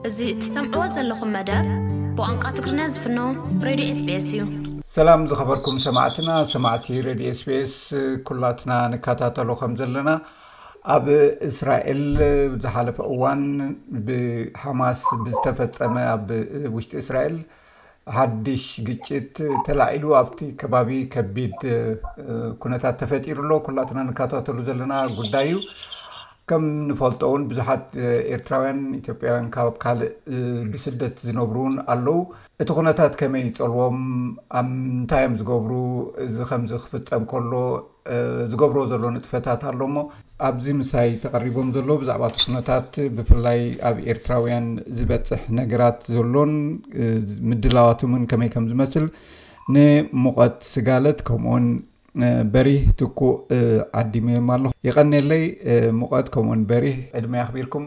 እዚ እትሰምዕዎ ዘለኹም መደብ ብቋንቋ ትግርኛ ዝፍኖ ሬድዮ ኤስቢኤስ እዩ። ሰላም ዝኸበርኩም ሰማዕትና ሰማዕቲ ረድ ስፔስ ኩላትና ንከታተሉ ከም ዘለና ኣብ እስራኤል ዝሓለፈ እዋን ብሓማስ ብዝተፈፀመ ኣብ ውሽጢ እስራኤል ሓድሽ ግጭት ተላዒሉ ኣብቲ ከባቢ ከቢድ ኩነታት ተፈጢሩ ኣሎ ኩላትና ንካታተሉ ዘለና ጉዳይ እዩ ከም ንፈልጦ እውን ብዙሓት ኤርትራውያን ኢትዮጵያውያን ካብ ካልእ ብስደት ዝነብሩ እውን ኣለው እቲ ኩነታት ከመይ ይፀልዎም ኣብ ምንታይ እዮም ዝገብሩ እዚ ከምዚ ክፍፀም ከሎ ዝገብሮ ዘሎ ንጥፈታት ኣሎ እሞ ኣብዚ ምሳይ ተቐሪቦም ዘሎ ብዛዕባ እቲ ኩነታት ብፍላይ ኣብ ኤርትራውያን ዝበፅሕ ነገራት ዘሎን ምድላዋትምን ከመይ ከም ዝመስል ንሙቐት ስጋለት ከምኡውን በሪህ ትኩእ ዓዲመዮም ኣለኹ የቐኔለይ ሙቐት ከምኡውን በሪህ ዕድመ ኣኽቢርኩም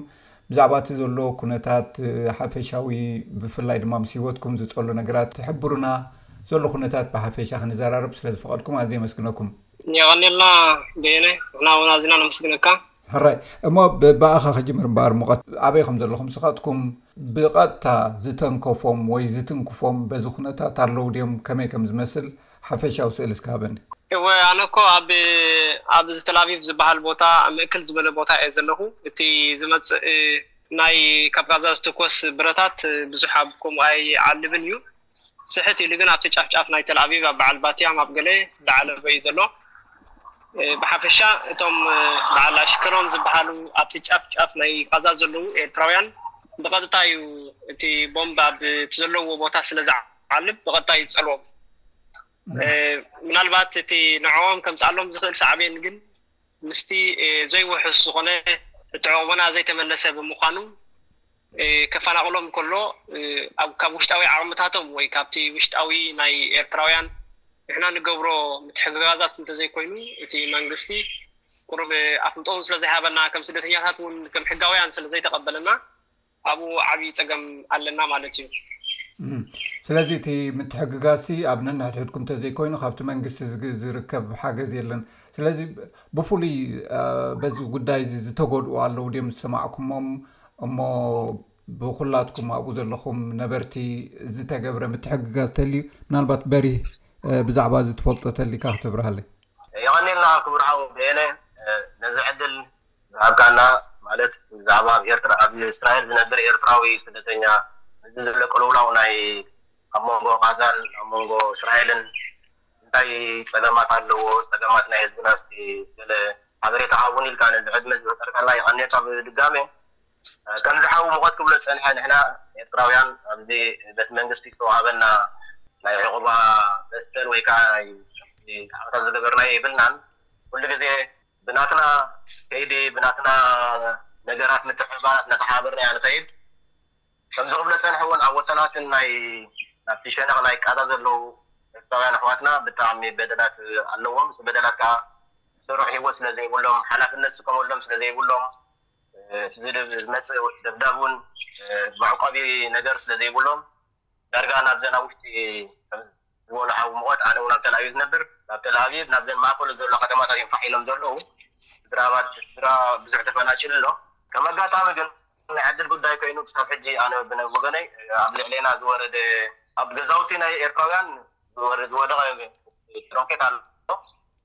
ብዛዕባ እቲ ዘሎ ኩነታት ሓፈሻዊ ብፍላይ ድማ ምስ ሂወትኩም ዝጸሉ ነገራት ትሕብሩና ዘሎ ኩነታት ብሓፈሻ ክንዘራረብ ስለ ዝፈቐድኩም ኣዝየ የመስግነኩም። የቐኔልና በየነ ንሕና ውን ኣዚና ነመስግነካ። ሕራይ እሞ ብኣኻ ክጅምር እምበኣር ሙቐት ኣበይ ከም ዘለኹም ስኻትኩም ብቐጥታ ዝተንከፎም ወይ ዝትንክፎም በዚ ኩነታት ኣለዉ ድዮም ከመይ ከም ዝመስል ሓፈሻዊ ስእሊ እስከ ሃበኒ። እወ፣ ኣነ እኮ ኣብ ኣብ እዚ ተላቪቭ ዝበሃል ቦታ ኣብ ምእክል ዝበለ ቦታ እየ ዘለኹ። እቲ ዝመጽእ ናይ ካብ ቓዛ ዝትኮስ ብረታት ብዙሕ ኣብ ከምኡ ኣይዓልብን እዩ። ስሕት ኢሉ ግን ኣብቲ ጫፍ ጫፍ ናይ ተልኣቪቭ ኣብ በዓል ባትያም ኣብ ገለ ዳዓለበ እዩ ዘሎ። ብሓፈሻ እቶም በዓል ኣሽከሎን ዝበሃሉ ኣብቲ ጫፍ ጫፍ ናይ ቓዛ ዘለዉ ኤርትራውያን ብቐጥታ እዩ እቲ ቦምብ ኣብቲ ዘለዉዎ ቦታ ስለ ዝዓለበ። ዓልብ ብቐጣይ ዝጸልዎም ምናልባት እቲ ንዕኦም ከምጽኣሎም ዝኽእል ሳዕቤን ግን ምስቲ ዘይውሑስ ዝኾነ እትዕቕቦና ዘይተመለሰ ብምዃኑ ከፋናቕሎም ከሎ ካብ ውሽጣዊ ዓቕምታቶም ወይ ካብቲ ውሽጣዊ ናይ ኤርትራውያን ንሕና ንገብሮ ምትሕግጋዛት እንተዘይኮይኑ እቲ መንግስቲ ቁሩብ ኣፍልጦ እውን ስለዘይሃበና ከም ስደተኛታት እውን ከም ሕጋውያን ስለዘይተቐበለና ኣብኡ ዓብይ ፀገም ኣለና ማለት እዩ። ስለዚ እቲ ምትሕግጋዝሲ ኣብ ነንሕድሕድኩም ተዘይኮይኑ ካብቲ መንግስቲ ዝርከብ ሓገዝ የለን። ስለዚ ብፍሉይ በዚ ጉዳይ እዚ ዝተጎድኡ ኣለው ድም ዝሰማዕኩሞም እሞ ብኩላትኩም ኣብኡ ዘለኹም ነበርቲ ዝተገብረ ምትሕግጋዝ ተልዩ ምናልባት በሪህ ብዛዕባ እዚ ትፈልጦ ተሊካ ክትብርሃለይ። የቀኒልና ክቡር ሓው በየነ ነዚ ዕድል ዝሃብካና ማለት ብዛዕባ ኣብ ኤርትራ ኣብ እስራኤል ዝነብር ኤርትራዊ ስደተኛ በዚ ዘሎ ቅልውላው ናይ ኣብ መንጎ ቃዛን ኣብ መንጎ እስራኤልን እንታይ ጸገማት ኣለዎ ጸገማት ናይ ህዝብና እስኪ ገለ ሓበሬታ ሃቡኒ ኢልካ ነዚ ዕድመ እዚ ፈጠርካልና የቀንየልካ ብድጋሜ ከምዚ ሓው ሙቀት ክብሎ ዝጸንሐ ንሕና ኤርትራውያን ኣብዚ በቲ መንግስቲ ዝተዋሃበና ናይ ዑቅባ መሰል ወይ ከኣ ናይ ዓመታት ዝገበርናዮ የብልናን ኩሉ ግዜ ብናትና ከይዲ ብናትና ነገራት ምትሕብባራት ነተሓባበርናያ ንኸይድ ከምዚ ክብለ ፀንሐ እውን ኣብ ወሰናስን ናይ ናብቲ ሸነኽ ናይ ቃዛ ዘለዉ ኤርትራውያን ኣሕዋትና ብጣዕሚ በደላት ኣለዎም እቲ በደላት ከዓ ስሩዕ ሂወት ስለ ዘይብሎም ሓላፍነት ዝስከመሎም ስለ ዘይብሎም እቲ ዝመፅእ ደብዳብ እውን መዕቆቢ ነገር ስለ ዘይብሎም ዳርጋ ናብዘን ኣብ ውሽጢ ዝበሉ ሓው ሙቐት፣ ኣነ እውን ኣብ ተልኣቪቭ ዝነብር፣ ናብ ተልኣቪቭ ናብዘን ማእከሉ ዘሎ ከተማታት እዮም ፋሕ ኢሎም ዘለዉ፣ ስድራባት ብስድራ ብዙሕ ተፈናጪሉ ኣሎ፣ ከም ኣጋጣሚ ግን ናይ ዕድል ጉዳይ ኮይኑ ክሳብ ሕጂ ኣነ ብናይ ወገነይ ኣብ ልዕሌና ዝወረደ ኣብ ገዛውቲ ናይ ኤርትራውያን ዝወደቐ ሮኬት ኣሎ፣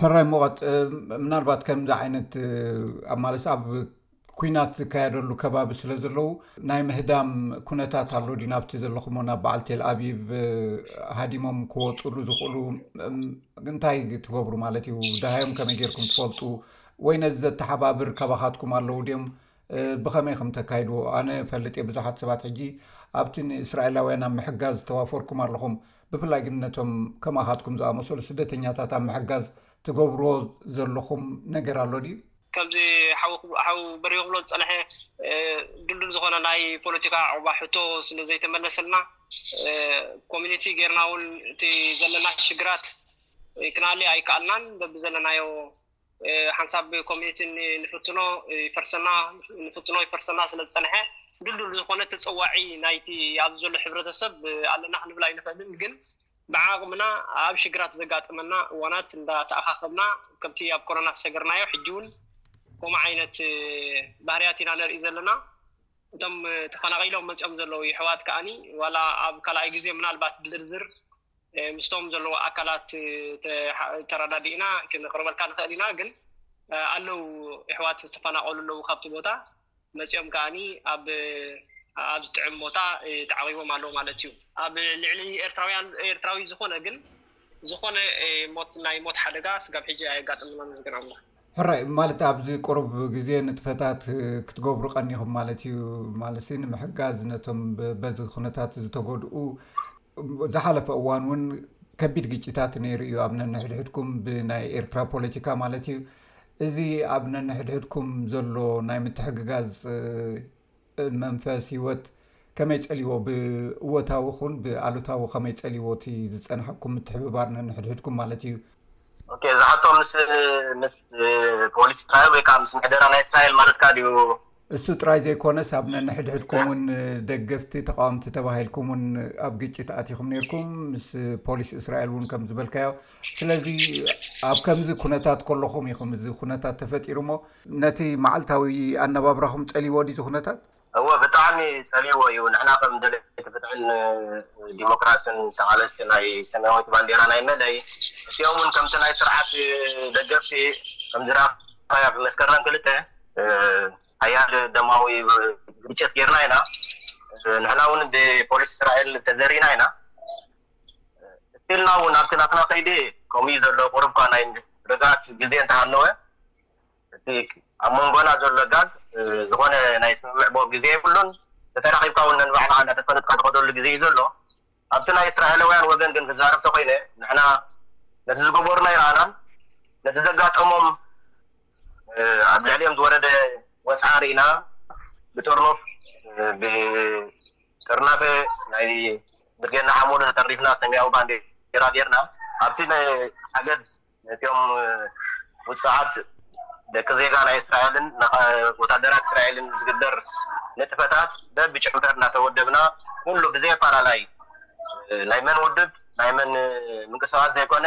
ሕራይ ሙቐት ምናልባት ከምዚ ዓይነት ኣብ ማለት ኣብ ኩናት ዝካየደሉ ከባቢ ስለ ዘለዉ ናይ ምህዳም ኩነታት ኣሎ ድ ናብቲ ዘለኹሞ ናብ በዓል ቴልኣቢብ ሃዲሞም ክወፅሉ ዝኽእሉ እንታይ ትገብሩ ማለት እዩ ዳሃዮም ከመይ ጌርኩም ትፈልጡ ወይ ነዚ ዘተሓባብር ካባካትኩም ኣለዉ ድም ብኸመይ ከም ተካይድዎ ኣነ ፈልጥ እየ ብዙሓት ሰባት ሕጂ ኣብቲ ንእስራኤላውያን ኣብ ምሕጋዝ ዝተዋፈርኩም ኣለኹም ብፍላይ ግን ነቶም ከማኻትኩም ዝኣመሰሉ ስደተኛታት ኣብ ምሕጋዝ ትገብርዎ ዘለኹም ነገር ኣሎ ድዩ ከምዚ ሓው በሪ ክብሎ ዝፀንሐ ድልዱል ዝኾነ ናይ ፖለቲካ ዕቑባ ሕቶ ስለ ዘይተመለሰልና ኮሚኒቲ ጌርና እውን እቲ ዘለና ሽግራት ክንኣሊ ኣይከኣልናን በብዘለናዮ ሓንሳብ ኮሚኒቲ ንፍትኖ ይፈርሰና ንፍትኖ ይፈርሰና ስለ ዝፀንሐ ድልዱል ዝኾነ ተፀዋዒ ናይቲ ኣብዚ ዘሎ ሕብረተሰብ ኣለና ክንብል ኣይንኽእልን ግን ብዓቕምና ኣብ ሽግራት ዘጋጥመና እዋናት እንዳተኣኻኸብና ከምቲ ኣብ ኮሮና ዝሰገርናዮ ሕጂ እውን ከምኡ ዓይነት ባህርያት ኢና ነርኢ ዘለና እቶም ተፈናቒሎም መፅኦም ዘለዉ የሕዋት ከዓኒ ዋላ ኣብ ካልኣይ ግዜ ምናልባት ብዝርዝር ምስቶም ዘለዎ ኣካላት ተራዳዲእና ክንቕርበልካ ንኸእል ኢና ግን ኣለዉ እሕዋት ዝተፋናቐሉ ኣለዉ ካብቲ ቦታ መጺኦም ከኣኒ ኣብ ኣብ ዝጥዕም ቦታ ተዓቂቦም ኣለዉ ማለት እዩ ኣብ ልዕሊ ኤርትራውያን ኤርትራዊ ዝኾነ ግን ዝኾነ ሞት ናይ ሞት ሓደጋ ስጋብ ሕጂ ኣየጋጠመናን ምስገን ኣምላኽ። ሕራይ ማለት ኣብዚ ቅሩብ ግዜ ንጥፈታት ክትገብሩ ቀኒኹም ማለት እዩ ማለት ንምሕጋዝ ነቶም በዚ ኩነታት ዝተጎድኡ ዝሓለፈ እዋን እውን ከቢድ ግጭታት ነይሩ እዩ ኣብ ነንሕድሕድኩም ብናይ ኤርትራ ፖለቲካ ማለት እዩ እዚ ኣብ ነንሕድሕድኩም ዘሎ ናይ ምትሕግጋዝ መንፈስ ህይወት ከመይ ጸልዎ ብእወታዊ ኹን ብኣሉታዊ ከመይ ጸልዎ እቲ ዝጸንሓኩም ምትሕብባር ነንሕድሕድኩም ማለት እዩ። ኦኬ እዛ ሕቶ ምስ ምስ ፖሊስ እስራኤል ወይ ከዓ ምስ ምሕደራ ናይ እስራኤል ማለትካ ድዩ? እሱ ጥራይ ዘይኮነስ ኣብ ነንሕድሕድኩም እውን ደገፍቲ ተቃወምቲ ተባሂልኩም እውን ኣብ ግጭት ኣቲኹም ኔርኩም ምስ ፖሊስ እስራኤል እውን ከም ዝበልካዮ ስለዚ ኣብ ከምዚ ኩነታት ከለኹም ኢኹም እዚ ኩነታት ተፈጢሩ እሞ ነቲ መዓልታዊ ኣነባብራኹም ጸልይዎ ድዩ እዚ ኩነታት? እወ ብጣዕሚ ጸልይዎ እዩ። ንሕና ከም ደለይቲ ፍትሕን ዲሞክራስን ተቓለስቲ ናይ ሰማያዊት ባንዴራ ናይ መደይ እቲኦም እውን ከምቲ ናይ ስርዓት ደገፍቲ ከም ዝረኣኻያ ብመስከረም ክልተ ሓያል ደማዊ ግርጭት ጌርና ኢና። ንሕና እውን ብፖሊስ እስራኤል ተዘሪና ኢና። እስቲልና ውን ኣብቲ ናትና ከይዲ ከምኡ እዩ ዘሎ ቁሩብካ ናይ ምርግጋፅ ግዜ እንተሃለወ እቲ ኣብ ሞንጎና ዘሎ ጋግ ዝኾነ ናይ ስምምዕቦ ግዜ የብሉን ተተራኺብካ ውን ነንባዕልኻ እንዳተፈለጥካ ትኸደሉ ግዜ እዩ ዘሎ ኣብቲ ናይ እስራኤላውያን ወገን ግን ክዛረብ ተኾይነ ንሕና ነቲ ዝገበሩናይ ረኣናን ነቲ ዘጋጠሞም ኣብ ልዕሊኦም ዝወረደ ወፅዓ ሪእና ብጥርኑፍ ብ ጥርናፈ ናይ ብልጌና ሓሞዶ ተጠርኒፍና ሰማያዊ ባንዴራ ጌርና ኣብቲ ናይ ሓገዝ ነቲኦም ውጹዓት ደቂ ዜጋ ናይ እስራኤልን ወታደራት እስራኤልን ዝግበር ንጥፈታት በቢ ጨንፈር እናተወደብና ኩሉ ብዘየፋላላይ ናይ መን ውድብ ናይ መን ምንቅስቃስ ዘይኮነ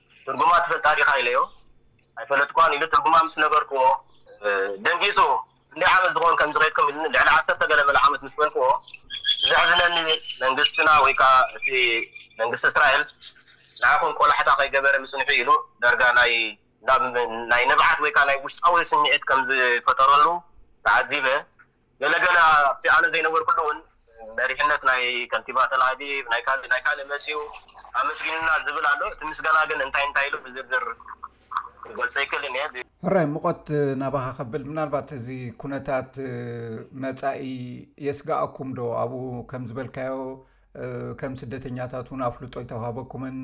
ትርጉማ ትፈልጣ ዲኻ ኢለዮ። ኣይፈለጥኩዋን ኢሉ ትርጉማ ምስ ነገርኩዎ ደንጊጹ ክንደይ ዓመት ዝኸውን ከም ዝኸድኩም ኢሉኒ ልዕሊ ዓሰርተ ገለ በለ ዓመት ምስ በልኩዎ ዘሕዝነኒ መንግስትና ወይ ከኣ እቲ መንግስቲ እስራኤል ንዓኹም ቆላሕታ ከይገበረ ምጽንሑ ኢሉ ዳርጋ ናይ ናብ ናይ ንብዓት ወይ ከኣ ናይ ውሽጣዊ ስምዒት ከም ዝፈጠረሉ ተዓዚበ። ገለ ገለ ኣብቲ ኣነ ዘይነበርኩሉ እውን መሪሕነት ናይ ከንቲባ ተልኣቪቭ ናይ ካልእ ናይ ካልእ መጺኡ ኣመስጊኑና ዝብል ኣሎ እቲ ምስጋና ግን እንታይ እንታይ ኢሉ ብዝርዝር ክገልጾ ኣይክእልን እየ። ሕራይ ሙቐት ናባኻ ከብል ምናልባት እዚ ኩነታት መጻኢ የስጋኣኩም ዶ ኣብኡ ከም ዝበልካዮ ከም ስደተኛታት እውን ኣፍልጦ ኣይተዋሃበኩምን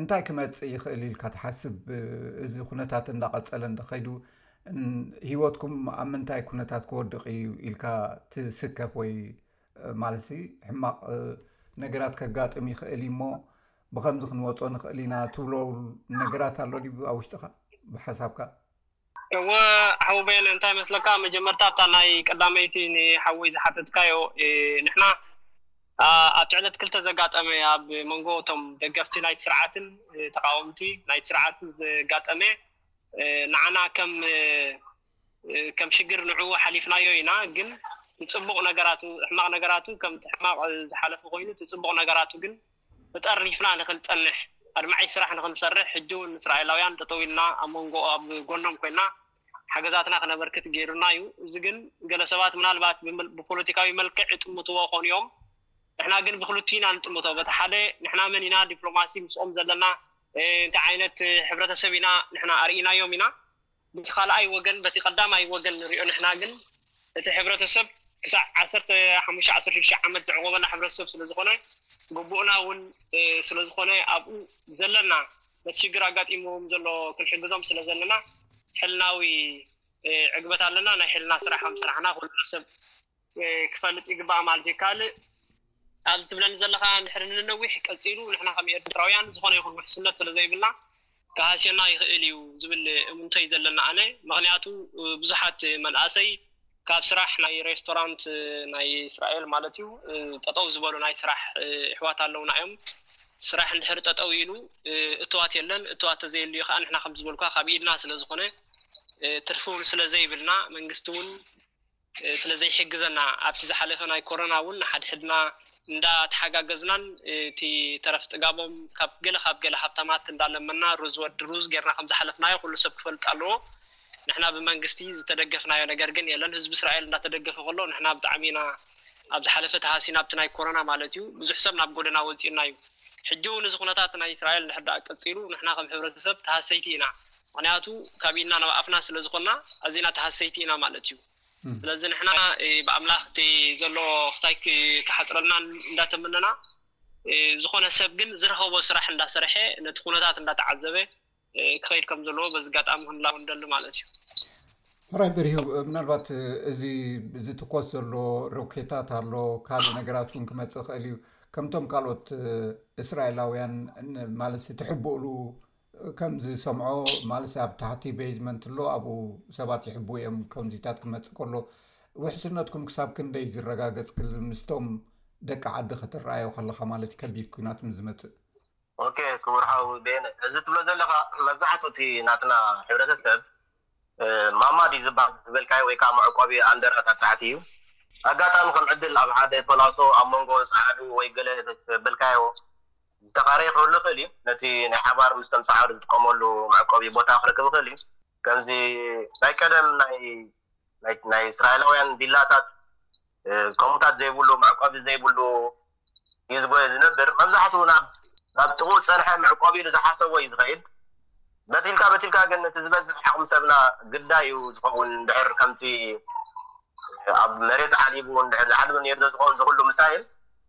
እንታይ ክመጽእ ይኽእል ኢልካ ትሓስብ እዚ ኩነታት እንዳቐጸለ እንተኸይዱ ሂወትኩም ኣብ ምንታይ ኩነታት ክወድቅ እዩ ኢልካ ትስከፍ ወይ ማለት ሕማቅ ነገራት ከጋጥም ይኽእል እዩሞ ብከምዚ ክንወፆ ንኽእል ኢና ትብሎ ነገራት ኣሎ ድዩ ኣብ ውሽጥካ ብሓሳብካ? እወ ሓው በየነ እንታይ መስለካ መጀመርታ ኣብታ ናይ ቀዳመይቲ ንሓወይ ዝሓተትካዮ ንሕና ኣብቲ ዕለት ክልተ ዘጋጠመ ኣብ መንጎ እቶም ደገፍቲ ናይቲ ስርዓትን ተቃወምቲ ናይቲ ስርዓትን ዘጋጠመ ንዓና ከም ከም ሽግር ንዕኡ ሓሊፍናዮ ኢና ግን እቲ ፅቡቕ ነገራቱ ሕማቕ ነገራቱ ከምቲ ሕማቕ ዝሓለፉ ኮይኑ እቲ ፅቡቕ ነገራቱ ግን ተጠርኒፍና ንክንፀንሕ ኣድማዒ ስራሕ ንክንሰርሕ ሕጂ እውን እስራኤላውያን ጠጠው ኢልና ኣብ መንጎ ኣብ ጎኖም ኮይና ሓገዛትና ክነበርክት ገይሩና እዩ እዚ ግን ገለ ሰባት ምናልባት ብፖለቲካዊ መልክዕ ይጥምትዎ ኮኑ እዮም ንሕና ግን ብክልቲኡ ኢና ንጥምቶ በቲ ሓደ ንሕና መን ኢና ዲፕሎማሲ ምስኦም ዘለና እንታይ ዓይነት ሕብረተሰብ ኢና ንሕና ኣርኢናዮም ኢና በቲ ካልኣይ ወገን በቲ ቀዳማይ ወገን ንሪኦ ንሕና ግን እቲ ሕብረተሰብ ክሳዕ ዓሰርተ ሓሙሽተ ዓሰርተ ሽዱሽተ ዓመት ዘዕቆበና ሕብረተሰብ ስለ ዝኾነ ግቡእና እውን ስለ ዝኾነ ኣብኡ ዘለና ነቲ ሽግር ኣጋጢምዎም ዘሎ ክንሕግዞም ስለ ዘለና ሕልናዊ ዕግበት ኣለና ናይ ሕልና ስራሕ ከም ስራሕና ኩልና ሰብ ክፈልጥ ይግባእ ማለት እዩ። ካልእ ኣብዚ ትብለኒ ዘለኻ እንድሕር ንነዊሕ ቀጺሉ ንሕና ከም ኤርትራውያን ዝኾነ ይኹን ውሕስነት ስለ ዘይብልና ክሃስየና ይኽእል እዩ ዝብል እምንቶ እዩ ዘለኒ ኣነ። ምኽንያቱ ብዙሓት መንኣሰይ ካብ ስራሕ ናይ ሬስቶራንት ናይ እስራኤል ማለት እዩ ጠጠው ዝበሉ ናይ ስራሕ የሕዋት ኣለውና እዮም። ስራሕ እንድሕር ጠጠው ኢሉ እትዋት የለን። እትዋት ተዘይህልዩ ከኣ ንሕና ከም ዝበልኩኻ ካብ ኢድና ስለ ዝኾነ ትርፊ እውን ስለ ዘይብልና መንግስቲ እውን ስለ ዘይሕግዘና ኣብቲ ዝሓለፈ ናይ ኮሮና እውን ንሓድሕድና እንዳ ተሓጋገዝናን እቲ ተረፍ ፅጋቦም ካብ ገለ ካብ ገለ ሃብታማት እንዳ ለመንና ሩዝ ወዲ ሩዝ ገይርና ከም ዝሓለፍናዮ ኩሉ ሰብ ክፈልጥ ኣለዎ ንሕና ብመንግስቲ ዝተደገፍናዮ ነገር ግን የለን ህዝቢ እስራኤል እንዳ ተደገፈ ከሎ ንሕና ብጣዕሚ ኢና ኣብ ዝሓለፈ ተሃሲና ኣብቲ ናይ ኮሮና ማለት እዩ ብዙሕ ሰብ ናብ ጎደና ወፂኡና እዩ ሕጂ እውን እዚ ኩነታት ናይ እስራኤል እንድሕር ደኣ ቀፂሉ ንሕና ከም ሕብረተሰብ ተሃሰይቲ ኢና ምኽንያቱ ካብ ኢድና ናብ ኣፍና ስለ ዝኾንና ኣዚና ተሃሰይቲ ኢና ማለት እዩ። ስለዚ ንሕና ብኣምላኽ እቲ ዘሎ ክስታይ ክሓጽረልና እንዳ ተመነና ዝኾነ ሰብ ግን ዝረኸቦ ስራሕ እንዳ ሰርሐ ነቲ ኩነታት እንዳ ተዓዘበ ክኸይድ ከም ዘለዎ በዚ ኣጋጣሚ ክንላቦ ንደሊ ማለት እዩ። ሕራይ በሪሁ ምናልባት እዚ ዝትኮስ ዘሎ ሮኬታት ኣሎ ካልእ ነገራት እውን ክመጽእ ይኽእል እዩ ከምቶም ካልኦት እስራኤላውያን ማለትሲ ትሕብእሉ ከምዝሰምዖ ማለት ኣብ ታሕቲ ቤዝመንት ኣሎ ኣብኡ ሰባት ይሕብኡ እዮም ከምዚታት ክመፅእ ከሎ ውሕስነትኩም ክሳብ ክንደይ ዝረጋገፅ ክል ምስቶም ደቂ ዓዲ ክትረኣዮ ከለካ ማለት እዩ ከቢድ ኩናት ምስዝመፅእ ኦኬ ክቡር ሓው ቤነ እዚ ትብሎ ዘለኻ መብዛሕትኡ እቲ ናትና ሕብረተሰብ ማማ ድዩ ዝብሃል ዝበልካዮ ወይ ከዓ መዕቆቢ ኣንደራት ኣብ ታሕቲ እዩ ኣጋጣሚ ከም ዕድል ኣብ ሓደ ፖላሶ ኣብ መንጎ ፀዓዱ ወይ ገለ ዘበልካዮ ዝተኻረየ ክህሉ ይኽእል እዩ። ነቲ ናይ ሓባር ምስ እቶም ጸዓዱ ዝጥቀመሉ መዕቆቢ ቦታ ክረክብ ይኽእል እዩ። ከምዚ ናይ ቀደም ናይ ናይ እስራኤላውያን ቪላታት ከምኡታት ዘይብሉ መዕቆቢ ዘይብሉ እዩ ዝጎ ዝነብር። መብዛሕትኡ ናብ ናብ ጥቕኡ ዝጸንሐ መዕቆቢ ኢሉ ዝሓሰቦ እዩ ዝኸይድ። በቲልካ በቲልካ ግን እቲ ዝበዝሕ ዓቕሚ ሰብና ግዳይ እዩ ዝኸውን። እንድሕር ከምቲ ኣብ መሬት ዓሊቡ እንድሕር ዝዓልበ ነይሩ ተዝኸውን እዚ ኩሉ ሚሳይል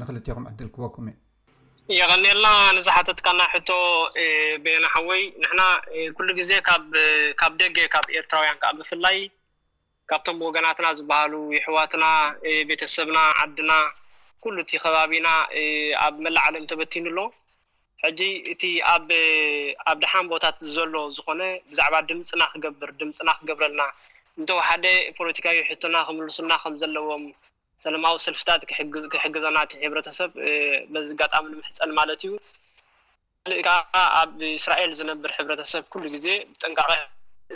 ንክልቴኹም ዕድል ክበኩም እየ። የቐንየልና ንዝሓተትካና ሕቶ በየነ ሓወይ። ንሕና ኩሉ ግዜ ካብ ካብ ደገ ካብ ኤርትራውያን ከኣ ብፍላይ ካብቶም ወገናትና ዝበሃሉ የሕዋትና ቤተሰብና ዓድና ኩሉ እቲ ከባቢና ኣብ መላእ ዓለም ተበቲኑ ኣሎ። ሕጂ እቲ ኣብ ኣብ ደሓን ቦታት ዘሎ ዝኾነ ብዛዕባ ድምጽና ክገብር ድምጽና ክገብረልና እንተወሓደ ፖለቲካዊ ሕቶና ክምልሱልና ከም ዘለዎም ሰለማዊ ሰልፍታት ክሕግዘና እቲ ሕብረተሰብ በዚ ኣጋጣሚ ንምሕጸን ማለት እዩ። ካልእ ከኣ ኣብ እስራኤል ዝነብር ሕብረተሰብ ኩሉ ግዜ ብጥንቃቐ።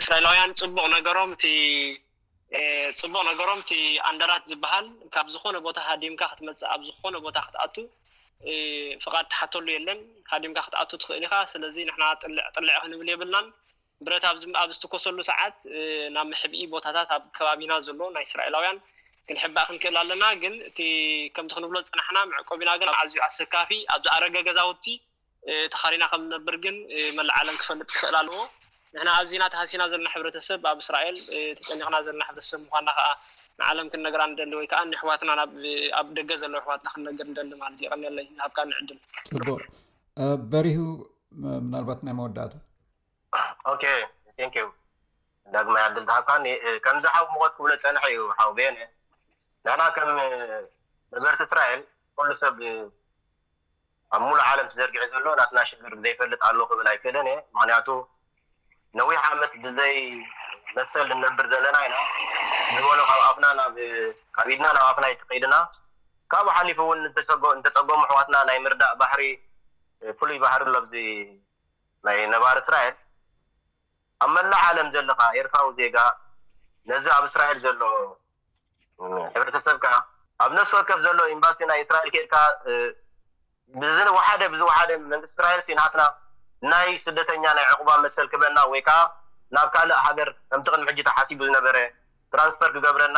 እስራኤላውያን ጽቡቕ ነገሮም እቲ ጽቡቕ ነገሮም እቲ ኣንደራት ዝብሃል ካብ ዝኾነ ቦታ ሃዲምካ ክትመጽእ ኣብ ዝኾነ ቦታ ክትኣቱ ፍቓድ ትሓተሉ የለን ሃዲምካ ክትኣቱ ትኽእል ኢኻ ስለዚ ንሕና ጥልዕ ጥልዕ ክንብል የብልናን ብረት ኣብ ኣብ ዝትኮሰሉ ሰዓት ናብ መሕብኢ ቦታታት ኣብ ከባቢና ዘሎ ናይ እስራኤላውያን ክንሕባእ ክንክእል ኣለና ግን እቲ ከምቲ ክንብሎ ዝጸናሕና መዕቆቢና ግን ኣዝዩ ኣሰካፊ ኣብ ዝኣረገ ገዛውቲ ተኻሪና ከም ንነብር ግን መላእ ዓለም ክፈልጥ ክኽእል ኣለዎ ንሕና ኣዚና ተሃሲና ዘለና ሕብረተሰብ ኣብ እስራኤል ተጨኒቕና ዘለና ሕብረተሰብ ምዃንና ከኣ ንዓለም ክንነግራ ንደሊ ወይ ከኣ ንኣሕዋትና ናብ ኣብ ደገ ዘለዉ ኣሕዋትና ክንነግር ንደሊ ማለት እዩ የቐንየለይ ዝሃብካኒ ዕድል ጽቡቕ በሪሁ ምናልባት ናይ መወዳእታ ኦኬ ቴንኪው ዳግማይ ዕድል ዝሃብካኒ ከምዚ ሓው ሙቐት ክብሎ ዝፀንሐ እዩ ሓው ቤነ ንሕና ከም ነበርቲ እስራኤል ኩሉ ሰብ ኣብ ሙሉእ ዓለም ተዘርጊሑ ዘሎ ናትና ሽግር ዘይፈልጥ ኣሎ ክብል ኣይክእልን እየ ምክንያቱ ነዊሕ ዓመት ብዘይ መሰል ንነብር ዘለና ኢና ዝበሎ ካብ ኣፍና ናብ ካብ ኢድና ናብ ኣፍና ይትኸይድና ካብኡ ሓሊፉ እውን ዝተፀገሙ ኣሕዋትና ናይ ምርዳእ ባህሪ ፍሉይ ባህሪ ኣሎ ኣብዚ ናይ ነባሪ እስራኤል ኣብ መላእ ዓለም ዘለኻ ኤርትራዊ ዜጋ ነዚ ኣብ እስራኤል ዘሎ ሕብረተሰብካ ኣብ ነፍሲ ወከፍ ዘሎ ኢምባሲ ናይ እስራኤል ኬድካ ብዝወሓደ ብዝወሓደ መንግስቲ እስራኤል ሲ ናትና ናይ ስደተኛ ናይ ዕቑባ መሰል ክበና ወይ ከኣ ናብ ካልእ ሃገር ከምቲ ቅድሚ ሕጂ ተሓሲቡ ዝነበረ ትራንስፈር ክገብረና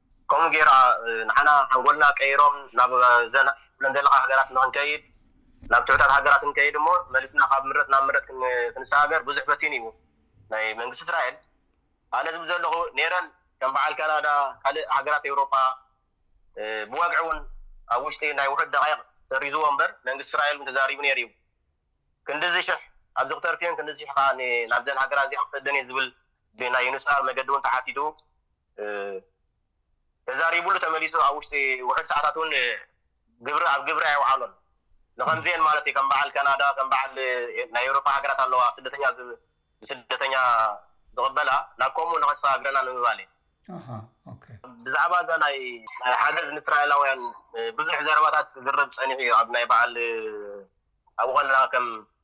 ከምኡ ጌራ ንዓና ሓንጎልና ቀይሮም ናብ ዘን ትብለን ዘለኻ ሃገራት ንኽንከይድ ናብ ትሑታት ሃገራት ክንከይድ እሞ መሊስና ካብ ምረት ናብ ምረት ክንሰጋገር ብዙሕ ፈቲኑ እዩ ናይ መንግስቲ እስራኤል ኣነ ዝብል ዘለኹ ኔረን ከም በዓል ካናዳ ካልእ ሃገራት ኤውሮጳ ብወግዒ ውን ኣብ ውሽጢ ናይ ውሑድ ደቓይቕ ሰሪዝዎ እምበር መንግስቲ እስራኤል ውን ተዛሪቡ ኔሩ እዩ ክንድዚ ሽሕ ኣብዚ ክተርፍየን ክንድዚ ሽሕ ከኣ ናብዘን ሃገራት እዚኣ ክሰደን እየ ዝብል ብናይ ዩንስታር መገዲ ውን ተሓቲቱ ተዛሪቡሉ ተመሊሱ ኣብ ውሽጢ ውሑድ ሰዓታት እውን ግብሪ ኣብ ግብሪ ኣየውዓሎን ንከምዚኤን ማለት እዩ ከም በዓል ካናዳ ከም በዓል ናይ ኤውሮጳ ሃገራት ኣለዋ ስደተኛ ዝ- ስደተኛ ዝቕበላ ናብ ከምኡ ንኸስፋ እግረና ንምባል እዩ ኣሃ ኦኬ ብዛዕባ እዛ ናይ ናይ ሓገዝ ንእስራኤላውያን እ፣ ብዙሕ ዘረባታት ክዝረብ ጸኒሑ እዩ ኣብ ናይ በዓል እ፣ ኣብኡ ከለና ከም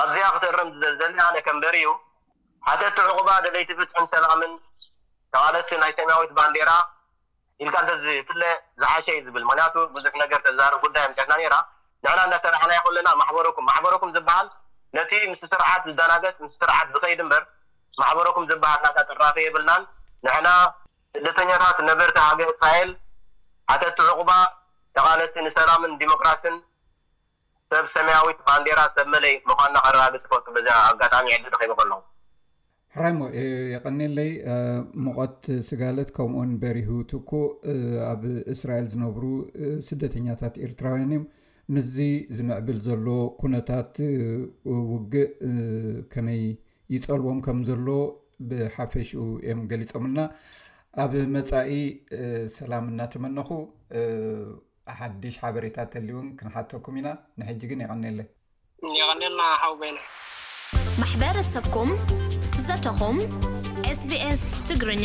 ኣዝያ ክትእርም ዝደሊ ኣነ ከም በርዩ ሓተቲ ዑቕባ ደለይቲ ፍትሕን ሰላምን ተቓለስቲ ናይ ሰማያዊት ባንዴራ ኢልካ እንተዝትለ ዝሓሸ እዩ ዝብል ምኽንያቱ ብዙሕ ነገር ተዛርብ ጉዳይ ኣምጺኣትና ኔራ ንሕና እንዳሰራሕናዮ ከለና ማሕበረኩም ማሕበረኩም ዝብሃል ነቲ ምስ ስርዓት ዝዳናገጽ ምስ ስርዓት ዝኸይድ እምበር ማሕበረኩም ዝብሃል ናታ ጥራፌ የብልናን ንሕና ስደተኛታት ነበርቲ ሃገረ እስራኤል ሓተቲ ዑቕባ ተቓለስቲ ንሰላምን ዲሞክራስን ሰብ ሰማያዊት ባንዴራ ሰብ መለይ ምዃንና ከረጋግጽ እፈቱ በዚ ኣጋጣሚ ዕድል ረኺበ ከለኹ። ሕራይ እሞ የቐኔለይ ሙቐት ስጋለት ከምኡውን በሪሁ ትኩ ኣብ እስራኤል ዝነብሩ ስደተኛታት ኤርትራውያን እዮም ምስዚ ዝምዕብል ዘሎ ኩነታት ውግእ ከመይ ይጸልዎም ከም ዘሎ ብሓፈሽኡ እዮም ገሊጾምልና ኣብ መጻኢ ሰላም እናተመነኹ ሓድሽ ሓበሬታ ተልዩውን ክንሓተኩም ኢና ንሕጂ ግን የቀኔለይ። የቀኔልና ሓው በይነ። ማሕበረሰብኩም ዘተኹም SBS ትግርኛ።